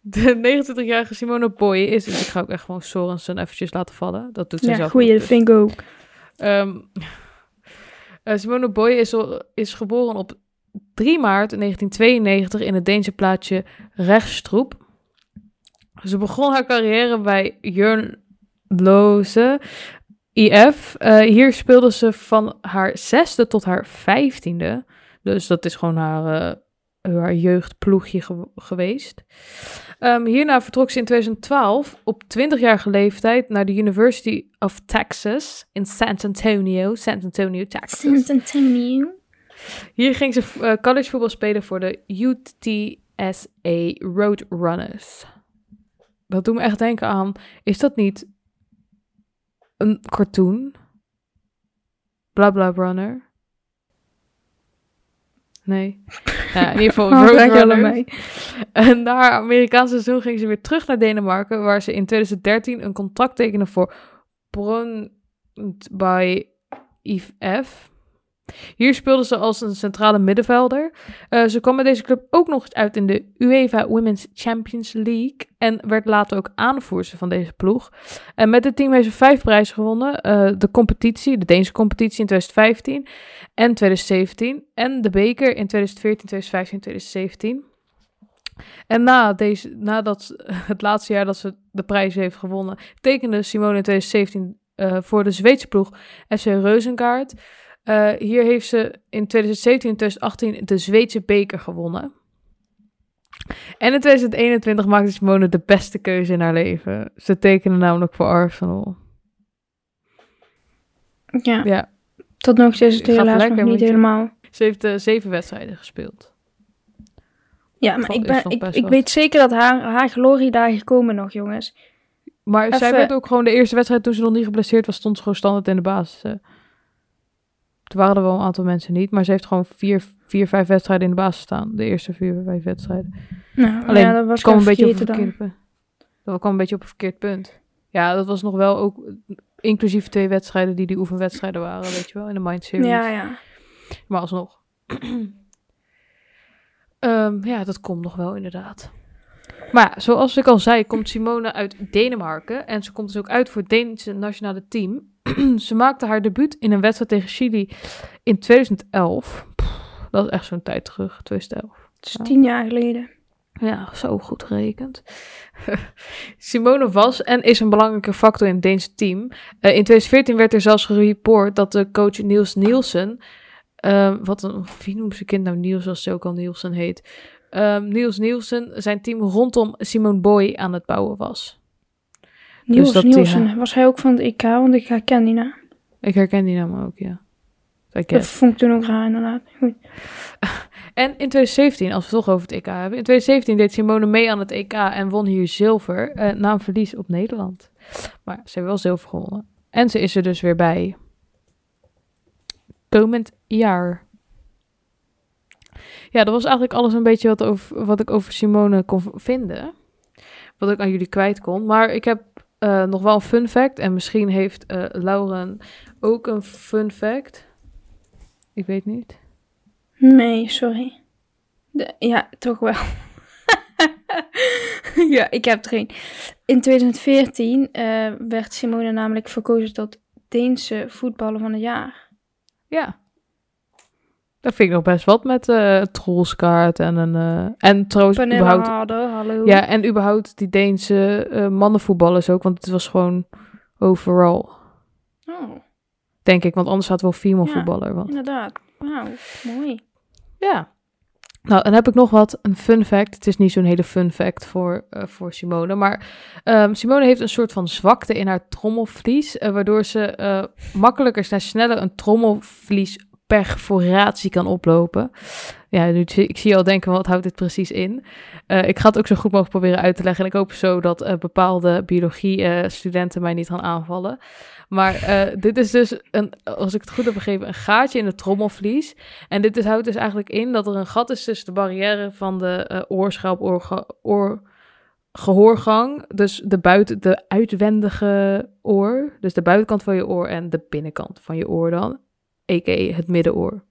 De 29-jarige Simone Boy is, dus ik ga ook echt gewoon Sorensen eventjes laten vallen. Dat doet ze Ja, zelf goeie, ook, dat vind ik ook. Ehm, eh, Simone Boy is, is geboren op 3 maart 1992 in het Deense plaatsje Rechtstroep. Ze begon haar carrière bij Jörn Loze IF. Eh, hier speelde ze van haar zesde tot haar vijftiende. Dus dat is gewoon haar, eh, haar jeugdploegje ge- geweest. Ehm, hierna vertrok ze in 2012 op 20-jarige leeftijd naar de University of Texas in San Antonio, San Antonio, Texas. San Antonio. Hier ging ze eh, college voetbal spelen voor de UTSA Roadrunners. Dat doet me echt denken aan, is dat niet een cartoon? Bla bla runner? Nee. Ja, in ieder geval Oh, allebei. En na haar Amerikaanse seizoen ging ze weer terug naar Denemarken, waar ze in 2013 een contract tekende voor Brøndby IF. Hier speelde ze als een centrale middenvelder. Eh, ze kwam met deze club ook nog eens uit in de UEFA Women's Champions League en werd later ook aanvoerster van deze ploeg. En met dit team heeft ze vijf prijzen gewonnen. Eh, de competitie, de Deense competitie in 2015 en 2017 en de beker in 2014, 2015 2017. En na deze, nadat het laatste jaar dat ze de prijs heeft gewonnen, tekende Simone in 2017 eh, voor de Zweedse ploeg FC Reuzenkaart. Eh, hier heeft ze in 2017 en 2018 de Zweedse beker gewonnen. En in 2021 maakte Simone de beste keuze in haar leven. Ze tekende namelijk voor Arsenal. Ja, Ja, tot nog steeds het helaas nog niet helemaal. ze heeft eh, zeven wedstrijden gespeeld. Ja, maar ik, ben, ik, weet zeker dat haar, haar gloriedagen komen nog, jongens. Maar zij werd ook gewoon de eerste wedstrijd toen ze nog niet geblesseerd was, stond ze gewoon standaard in de basis. Toen waren er wel een aantal mensen niet, maar ze heeft gewoon vier, vier vijf wedstrijden in de basis staan. De eerste vier, vijf wedstrijden. Nou, Alleen, ja, dat was kwam een beetje op verkeerde punt. Dat kwam een beetje op een verkeerd punt. Ja, dat was nog wel ook inclusief twee wedstrijden die die oefenwedstrijden waren, weet je wel, in de Mind. Series. Ja, ja. Maar alsnog. Ehm, ja, dat komt nog wel inderdaad. Maar ja, zoals ik al zei, komt Simone uit Denemarken. En ze komt dus ook uit voor het Deense nationale team. ze maakte haar debuut in een wedstrijd tegen Chili in 2011. Pff, dat is echt zo'n tijd terug, 2011. Het is tien jaar geleden. Ja, zo goed gerekend. Simone was en is een belangrijke factor in het Deense team. Eh, in 2014 werd er zelfs gereport dat de coach Niels Nielsen... eh, wat een, wie noemt zijn kind nou Niels als ze ook al Nielsen heet? Ehm, Niels Nielsen zijn team rondom Simone Boy aan het bouwen was. Niels dat die-. Was hij ook van het EK? Want ik herken die naam. Ik herken die naam ook, ja. Ik Dat vond ik toen ook raar, inderdaad. Goed. En in 2017, als we het toch over het EK hebben. In 2017 deed Simone mee aan het EK en won hier zilver. eh, na een verlies op Nederland. Maar ze hebben wel zilver gewonnen. En ze is er dus weer bij. Komend jaar. Ja, dat was eigenlijk alles een beetje wat, over, wat ik over Simone kon vinden. Wat ik aan jullie kwijt kon. Maar ik heb eh, nog wel een fun fact. En misschien heeft eh, Lauren ook een fun fact. Ik weet niet. Nee, sorry. De- ja, toch wel. ja, ik heb er een. In 2014 eh, werd Simone namelijk verkozen tot Deense voetballer van het jaar. Ja. Dat vind ik nog best wat met eh trollskaart en een... eh, en trouwens überhaupt... Hallo. Ja, en überhaupt die Deense eh, mannenvoetballers ook. Want het was gewoon overall, Oh, denk ik. Want anders had wel female Ja. voetballer. Want... inderdaad. Wauw, mooi. Ja. Nou, dan heb ik nog wat. Een fun fact. Het is niet zo'n hele fun fact voor, voor Simone. Maar ehm, Simone heeft een soort van zwakte in haar trommelvlies. waardoor ze eh, makkelijker en sneller een trommelvliesperforatie kan oplopen. Ja, nu, ik zie je al denken, wat houdt dit precies in? Eh, ik ga het ook zo goed mogelijk proberen uit te leggen. En ik hoop zo dat eh, bepaalde biologie-studenten mij niet gaan aanvallen. Maar eh, dit is dus, een, als ik het goed heb begrepen, een gaatje in de trommelvlies. En dit is, houdt dus eigenlijk in dat er een gat is tussen de barrière van de eh oorschelp, oor, gehoorgang. Dus de, buiten, de uitwendige oor. Dus de buitenkant van je oor en de binnenkant van je oor dan. A.k.a. het middenoor.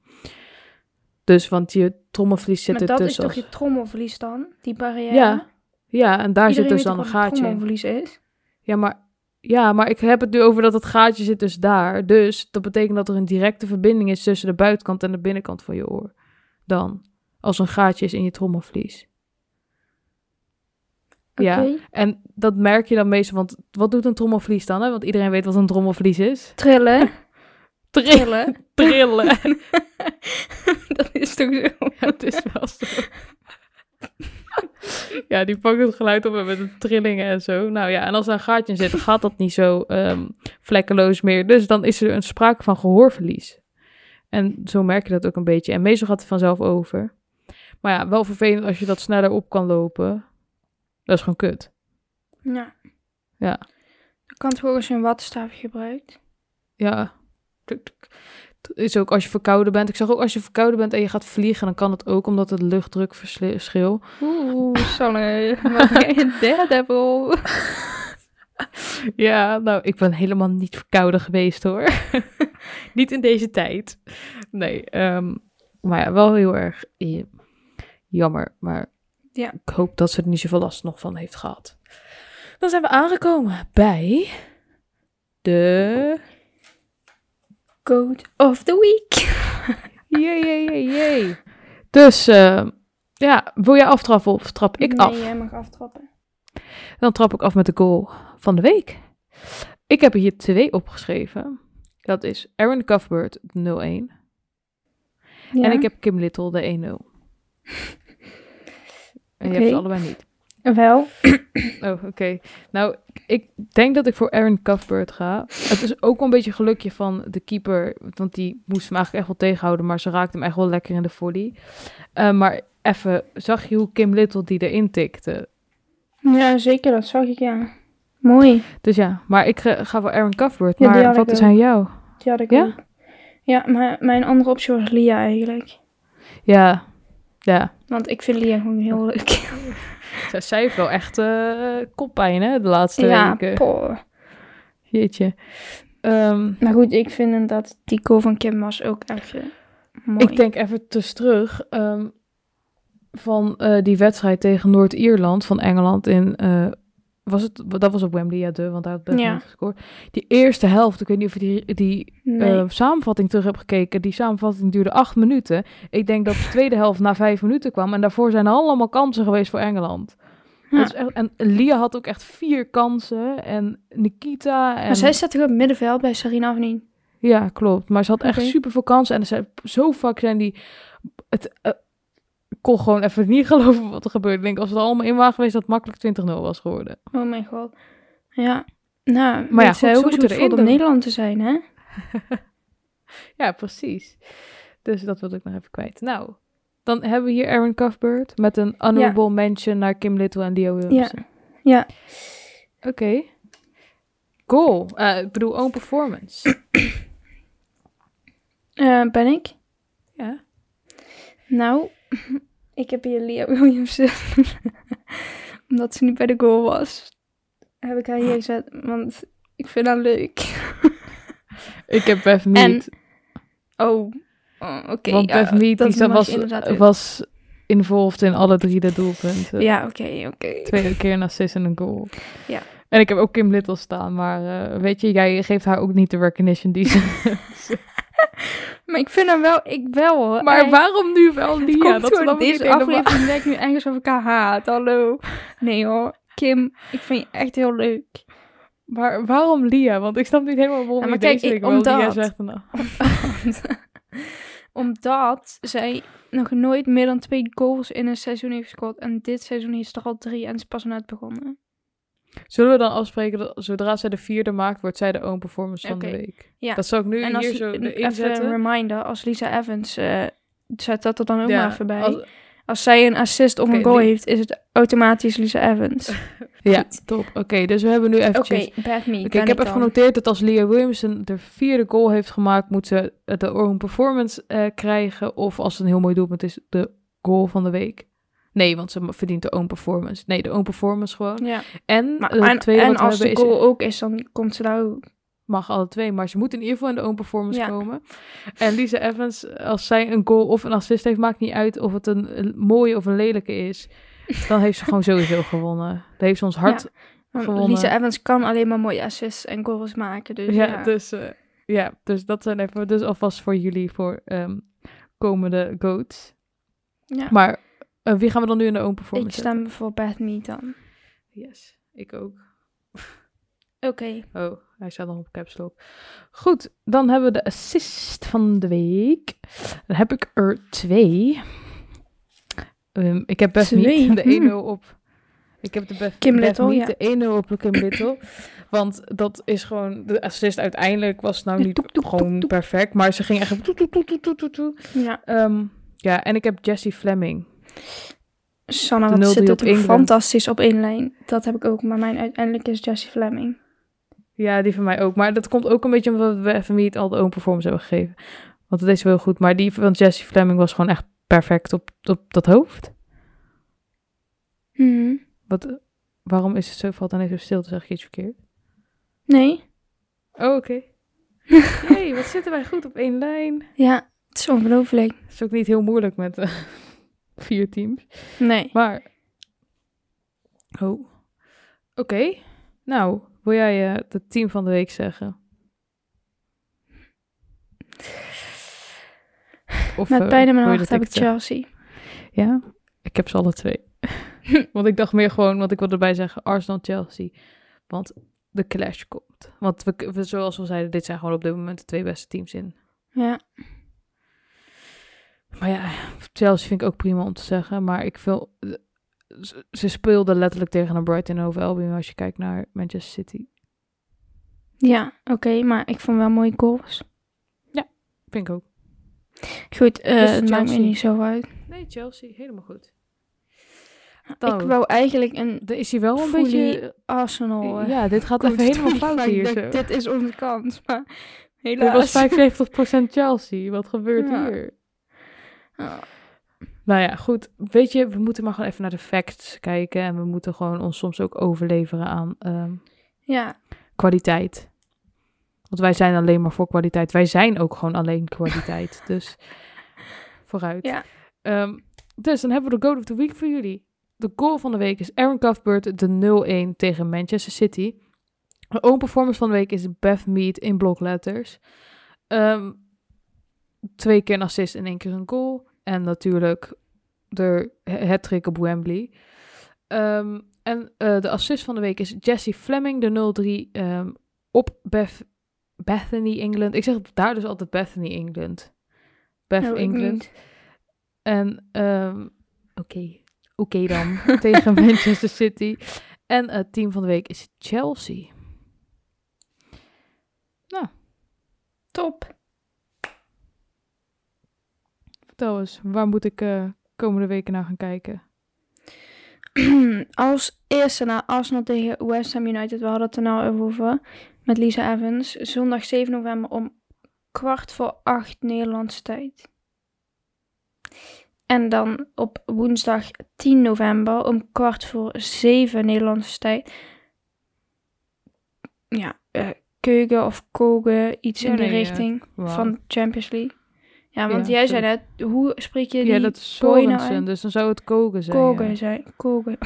Dus, want je trommelvlies zit maar er dat is tussen. toch je trommelvlies dan? Die barrière? Ja, Ja, en daar Iedereen zit dus dan een gaatje in. trommelvlies is? Ja, maar, ja, maar ik heb het nu over dat het gaatje zit dus daar. Dus dat betekent dat er een directe verbinding is tussen de buitenkant en de binnenkant van je oor. Dan, als een gaatje is in je trommelvlies. Ja, en dat merk je dan meestal, want wat doet een trommelvlies dan? Hè? Want iedereen weet wat een trommelvlies is. Trillen. Trillen. Trillen. Dat is toch zo? Ja, het is wel zo. Ja, die pakt het geluid op en met de trillingen en zo. Nou ja, en als er een gaatje in zit, gaat dat niet zo ehm, vlekkeloos meer. Dus dan is er een sprake van gehoorverlies. En zo merk je dat ook een beetje. En meestal gaat het vanzelf over. Maar ja, wel vervelend als je dat sneller op kan lopen. Dat is gewoon kut. Ja. Ja. Dan kan het gewoon als je een wattenstaaf gebruikt. Ja. Tuk, tuk. Het is ook als je verkouden bent. Ik zeg ook als je verkouden bent en je gaat vliegen, dan kan het ook omdat het luchtdrukverschil. Oeh, een daredevil? Ja, nou, ik ben helemaal niet verkouden geweest hoor. niet in deze tijd. Nee, ehm, maar ja, wel heel erg eh, jammer. Maar Ja. ik hoop dat ze er niet zoveel last nog van heeft gehad. Dan zijn we aangekomen bij de... Code of the week. Jee, jee, jee, jee. Dus, eh, ja, wil jij aftrappen of trap ik nee, af? jij mag aftrappen. Dan trap ik af met de goal van de week. Ik heb er hier twee opgeschreven. Dat is Aaron Cuthbert, de 0-1. Ja. En ik heb Kim Little, de 1-0. En je hebt ze allebei niet. Wel. Oh, oké. Nou, ik denk dat ik voor Aaron Cuthbert ga. Het is ook wel een beetje gelukje van de keeper. Want die moest hem eigenlijk echt wel tegenhouden. Maar ze raakte hem echt wel lekker in de volley. Eh, maar even, zag je hoe Kim Little die erin tikte? Ja, zeker. Dat zag ik, ja. Mooi. Dus ja, maar ik ga voor Aaron Cuthbert. Ja, Maar wat is aan jou? Die had ik Ja? ook. Ja, maar mijn andere optie was Lia eigenlijk. Ja, ja. Want ik vind Lia gewoon heel leuk. Zij, zij heeft wel echt eh, koppijn, hè, de laatste ja, weken. poh. Jeetje. Ehm, Maar goed, ik vind inderdaad die goal van Kim was ook echt eh, mooi. ik denk even tus terug ehm, van eh, die wedstrijd tegen Noord-Ierland van Engeland in... was het, dat was op Wembley, ja, de, want daar had Ja. gescoord. Die eerste helft, ik weet niet of je die, die Nee. eh, samenvatting terug hebt gekeken. Die samenvatting duurde acht minuten. Ik denk dat de tweede helft na vijf minuten kwam. En daarvoor zijn er allemaal kansen geweest voor Engeland. Ja. Dat is echt, en Lia had ook echt vier kansen. En Nikita. En, Maar zij staat toch op het middenveld bij Sarina of niet? Ja, klopt. Maar ze had echt super veel kansen. En zijn, zo vaak zijn die... Het, eh, ik kon gewoon even niet geloven wat er gebeurde. Ik denk, als er allemaal in waren geweest, dat het makkelijk 20-0 was geworden. Oh mijn god. Ja. Nou, Maar ja, zij goed, ze ook het erin om. Nederland te zijn, hè? Ja, precies. Dus dat wilde ik nog even kwijt. Nou, dan hebben we hier Aaron Cuthbert met een honorable mention naar Kim Little en Leo Williamson. Ja. Oké. Goal. Eh, ik bedoel, own performance. Eh, ben ik? ja. Nou, ik heb hier Lia Williamson. Omdat ze niet bij de goal was. Heb ik haar hier gezet, want ik vind haar leuk. Ik heb Beth En- Mead. Oh, oh, oké. want ja, Beth dat mag was, je was involved in alle drie de doelpunten. Ja, oké, oké. Tweede keer een assist en een goal. Ja. En ik heb ook Kim Little staan, maar eh, weet je, jij geeft haar ook niet de recognition die ze... Maar ik vind haar wel, ik wel hoor. maar waarom nu wel Lia? Dat ik deze aflevering lijkt nu ergens of elkaar haat. Hallo. Nee hoor. Kim, ik vind je echt heel leuk. Maar waarom Lia? Want ik snap niet helemaal waarom Ja, je maar kijk, deze week ik- Lia zegt. dan- Omdat zij nog nooit meer dan twee goals in een seizoen heeft gescoord. En dit seizoen is er al drie en is pas net begonnen. Zullen we dan afspreken dat zodra zij de vierde maakt, wordt zij de own performance van de week? Ja. Dat zou ik nu en hier zo li- erin even zetten. een reminder, als Lisa Evans, eh zet dat er dan ook maar even bij. Als, als- zij een assist of een goal heeft, is het automatisch Lisa Evans. ja, Goed. top. Oké, dus we hebben nu Oké, eventjes... me. Oké, ben ik heb even genoteerd dat als Leah Williamson de vierde goal heeft gemaakt, moet ze de own performance eh, krijgen. Of als het een heel mooi doelpunt is, de goal van de week. Nee, want ze verdient de own performance. Nee, de own performance gewoon. Ja, En maar, en, tweede en we als de is... goal ook is, dan komt ze daar ook. mag alle twee, maar ze moet in ieder geval in de own performance Ja. komen. En Lisa Evans, als zij een goal of een assist heeft, maakt niet uit of het een, een mooie of een lelijke is. Dan heeft ze gewoon sowieso gewonnen. Dan heeft ze ons hart. Gewonnen. Lisa Evans kan alleen maar mooie assists en goals maken. Dus Ja, ja, dus, eh, ja, dus dat zijn even. Dus alvast voor jullie voor ehm, komende goats. Ja. Maar eh, wie gaan we dan nu in de ik performance? stem voor Bad Me dan. Yes, ik ook. Oké. Oh, hij staat nog op caps lock. Goed, dan hebben we de assist van de week. Dan heb ik er twee. Ehm, ik heb best Twee? niet de Hmm. 1-0 op Ik heb de Beth, Kim Little, niet ja. de 1-0 op Kim Little. Want dat is gewoon... De assist uiteindelijk was nou niet gewoon perfect. Maar ze ging echt... Ja. Ehm, ja, en ik heb Jessie Fleming. Sanne, wat 0-3 zit op toch England. fantastisch op één lijn. Dat heb ik ook, maar mijn uiteindelijk is Jessie Fleming. Ja, die van mij ook. Maar dat komt ook een beetje omdat we even niet al de own performance hebben gegeven. Want dat is wel goed. Maar die van Jessie Fleming was gewoon echt perfect op, op dat hoofd. Mhm. Wat, waarom is het zo, valt dan even stil te zeggen, iets verkeerd? Nee? Oh, oké. hey, wat zitten wij goed op één lijn. Ja, het is ongelooflijk. Het is ook niet heel moeilijk met eh, vier teams. Nee. Maar, oh, oké. Nou, wil jij eh het team van de week zeggen? Of, Met eh, pijn in mijn wil hart dat heb ik? Chelsea. Ja, ik heb ze alle twee. want ik dacht meer gewoon, want ik wilde erbij zeggen Arsenal-Chelsea. Want de clash komt. Want we, we, zoals we zeiden, dit zijn gewoon op dit moment de twee beste teams in. Ja. Maar ja, Chelsea vind ik ook prima om te zeggen. Maar ik wil... Ze, speelden letterlijk tegen een Brighton Hove Albion als je kijkt naar Manchester City. Ja, oké, maar ik vond wel mooie goals. Vind ik ook. Goed, Dus het maakt me niet zo uit. Nee, Chelsea, helemaal goed. Ik wou eigenlijk een dan is hij wel een beetje... Arsenal. eh, Ja, dit gaat even helemaal fout hier zo. Dit is onze kans, maar Dit helaas. was 75% Chelsea. Wat gebeurt Ja. hier? Nou ja, goed. Weet je, we moeten maar gewoon even naar de facts kijken. En we moeten gewoon ons soms ook overleveren aan ehm, ja, kwaliteit. Want wij zijn alleen maar voor kwaliteit. Wij zijn ook gewoon alleen kwaliteit. dus vooruit. Ja. Ehm, dus dan hebben we de Goal of the Week voor jullie. De goal van de week is Aaron Cuthbert, de 0-1 tegen Manchester City. De own performance van de week is Beth Mead in blokletters. Ehm, twee keer een assist en één keer een goal. En natuurlijk de hat-trick op Wembley. Ehm, en eh, de assist van de week is Jessie Fleming, de 0-3 ehm, op Beth, Bethany, England. Ik zeg daar dus altijd Bethany, England. Beth, ik England. En, ehm, oké, oké dan, tegen Manchester City. En het team van de week is Chelsea. top. Vertel eens, waar moet ik eh, komende weken naar gaan kijken? Als eerste naar Arsenal tegen West Ham United. We hadden het er nou even over. Met Lisa Evans. Zondag 7 november om kwart voor acht Nederlandse tijd. En dan op woensdag 10 november om kwart voor zeven Nederlandse tijd. Ja, eh, Keugen of Kogen, iets Ja, in nee, ja. richting van Champions League. Ja, want Ja, jij zei net, hoe spreek je die Ja, dat is nou Sorensen, dus dan zou het Kogen zijn. Kogen zei, Kogen.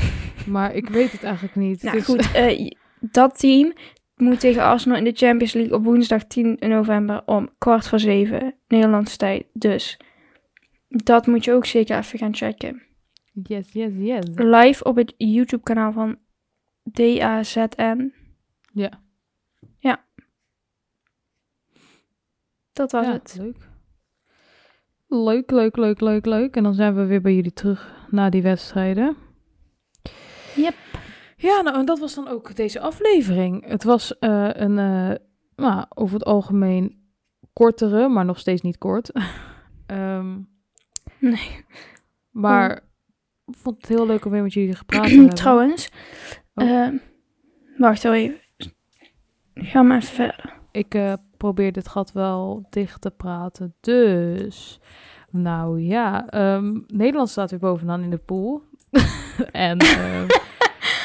Maar ik weet het eigenlijk niet. Nou goed, eh, dat team moet tegen Arsenal in de Champions League op woensdag 10 november om kwart voor zeven Nederlandse tijd. Dus dat moet je ook zeker even gaan checken. Yes, yes, yes. Live op het YouTube kanaal van DAZN. Ja. Ja. Dat was ja, het. leuk. Leuk, leuk, leuk, leuk, leuk. En dan zijn we weer bij jullie terug na die wedstrijden. Yep. Ja, nou, en dat was dan ook deze aflevering. Het was eh, een, eh, nou, over het algemeen kortere, maar nog steeds niet kort. Ehm, Nee. maar ik vond het heel leuk om weer met jullie gepraat te hebben. Trouwens. Oh. eh, wacht wel even. Ga maar even verder. Ik eh, probeer dit gat wel dicht te praten. Dus, nou ja, ehm, Nederland staat weer bovenaan in de pool. en ehm,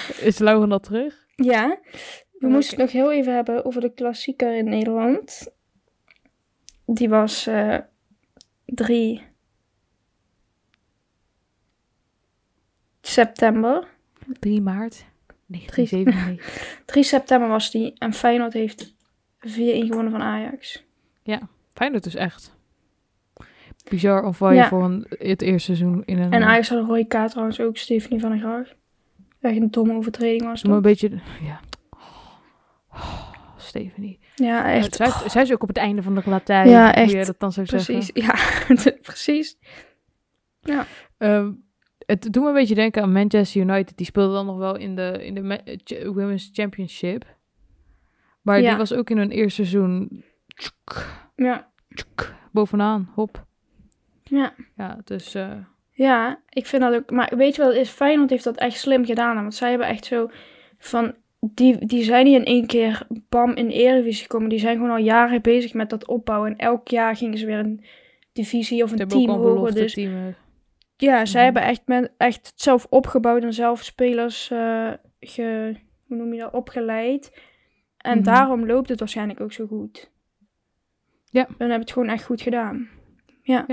is Lauren al terug? Ja, we Oké. moesten het nog heel even hebben over de klassieker in Nederland. Die was eh 3 september. 3 maart 1997. 3 september was die en Feyenoord heeft 4-1 gewonnen van Ajax. Feyenoord dus echt. Bizar of waar je Ja. voor een, het eerste seizoen in een... En Ajax had een rode kaart trouwens ook, Stephanie van der Graag. Echt een domme overtreding was maar een beetje... Ja. Oh, Stephanie. Ja, echt. Zij, zij is ook op het einde van de Latijn. Ja, Hoe je echt. dat dan precies. zeggen. Ja, precies. Ehm, Het doet me een beetje denken aan Manchester United. Die speelde dan nog wel in de, in de Women's Championship. Maar Ja. die was ook in hun eerste seizoen tjoek, Ja, tjoek, bovenaan. Hop. ja. Ja, dus... eh, Ja, ik vind dat ook. Maar weet je wel, het is Feyenoord heeft dat echt slim gedaan. Want zij hebben echt zo van. Die, die zijn niet in één keer bam in de Eredivisie gekomen. Die zijn gewoon al jaren bezig met dat opbouwen. En elk jaar gingen ze weer een divisie of een team hoger. belofte Dus team. ja, zij Mhm. hebben echt, met, echt zelf opgebouwd en zelf spelers ge, hoe noem je dat, opgeleid. En Mhm. daarom loopt het waarschijnlijk ook zo goed. Ja. En hebben het gewoon echt goed gedaan. Ja.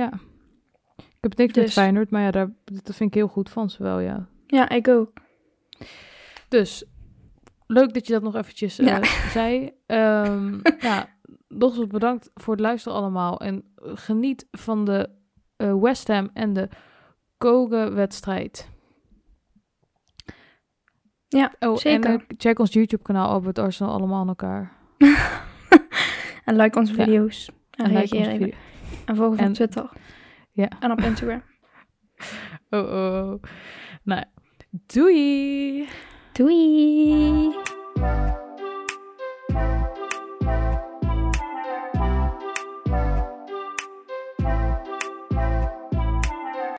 Ik heb niks met Dus- Feyenoord, maar ja, daar, dat vind ik heel goed van ze wel, ja. Ja, ik ook. Dus, leuk dat je dat nog eventjes eh, Ja. zei. Ehm ja, nogmaals bedankt voor het luisteren allemaal. En geniet van de eh, West Ham en de Kogen-wedstrijd. Ja, oh, zeker. En eh, check ons YouTube-kanaal Albert Arsenal allemaal aan elkaar. En like onze Ja. video's. En, En like onze even. video. En volg ons op Twitter. Ja. En op Instagram. oh, oh. Nou, doei! Doei!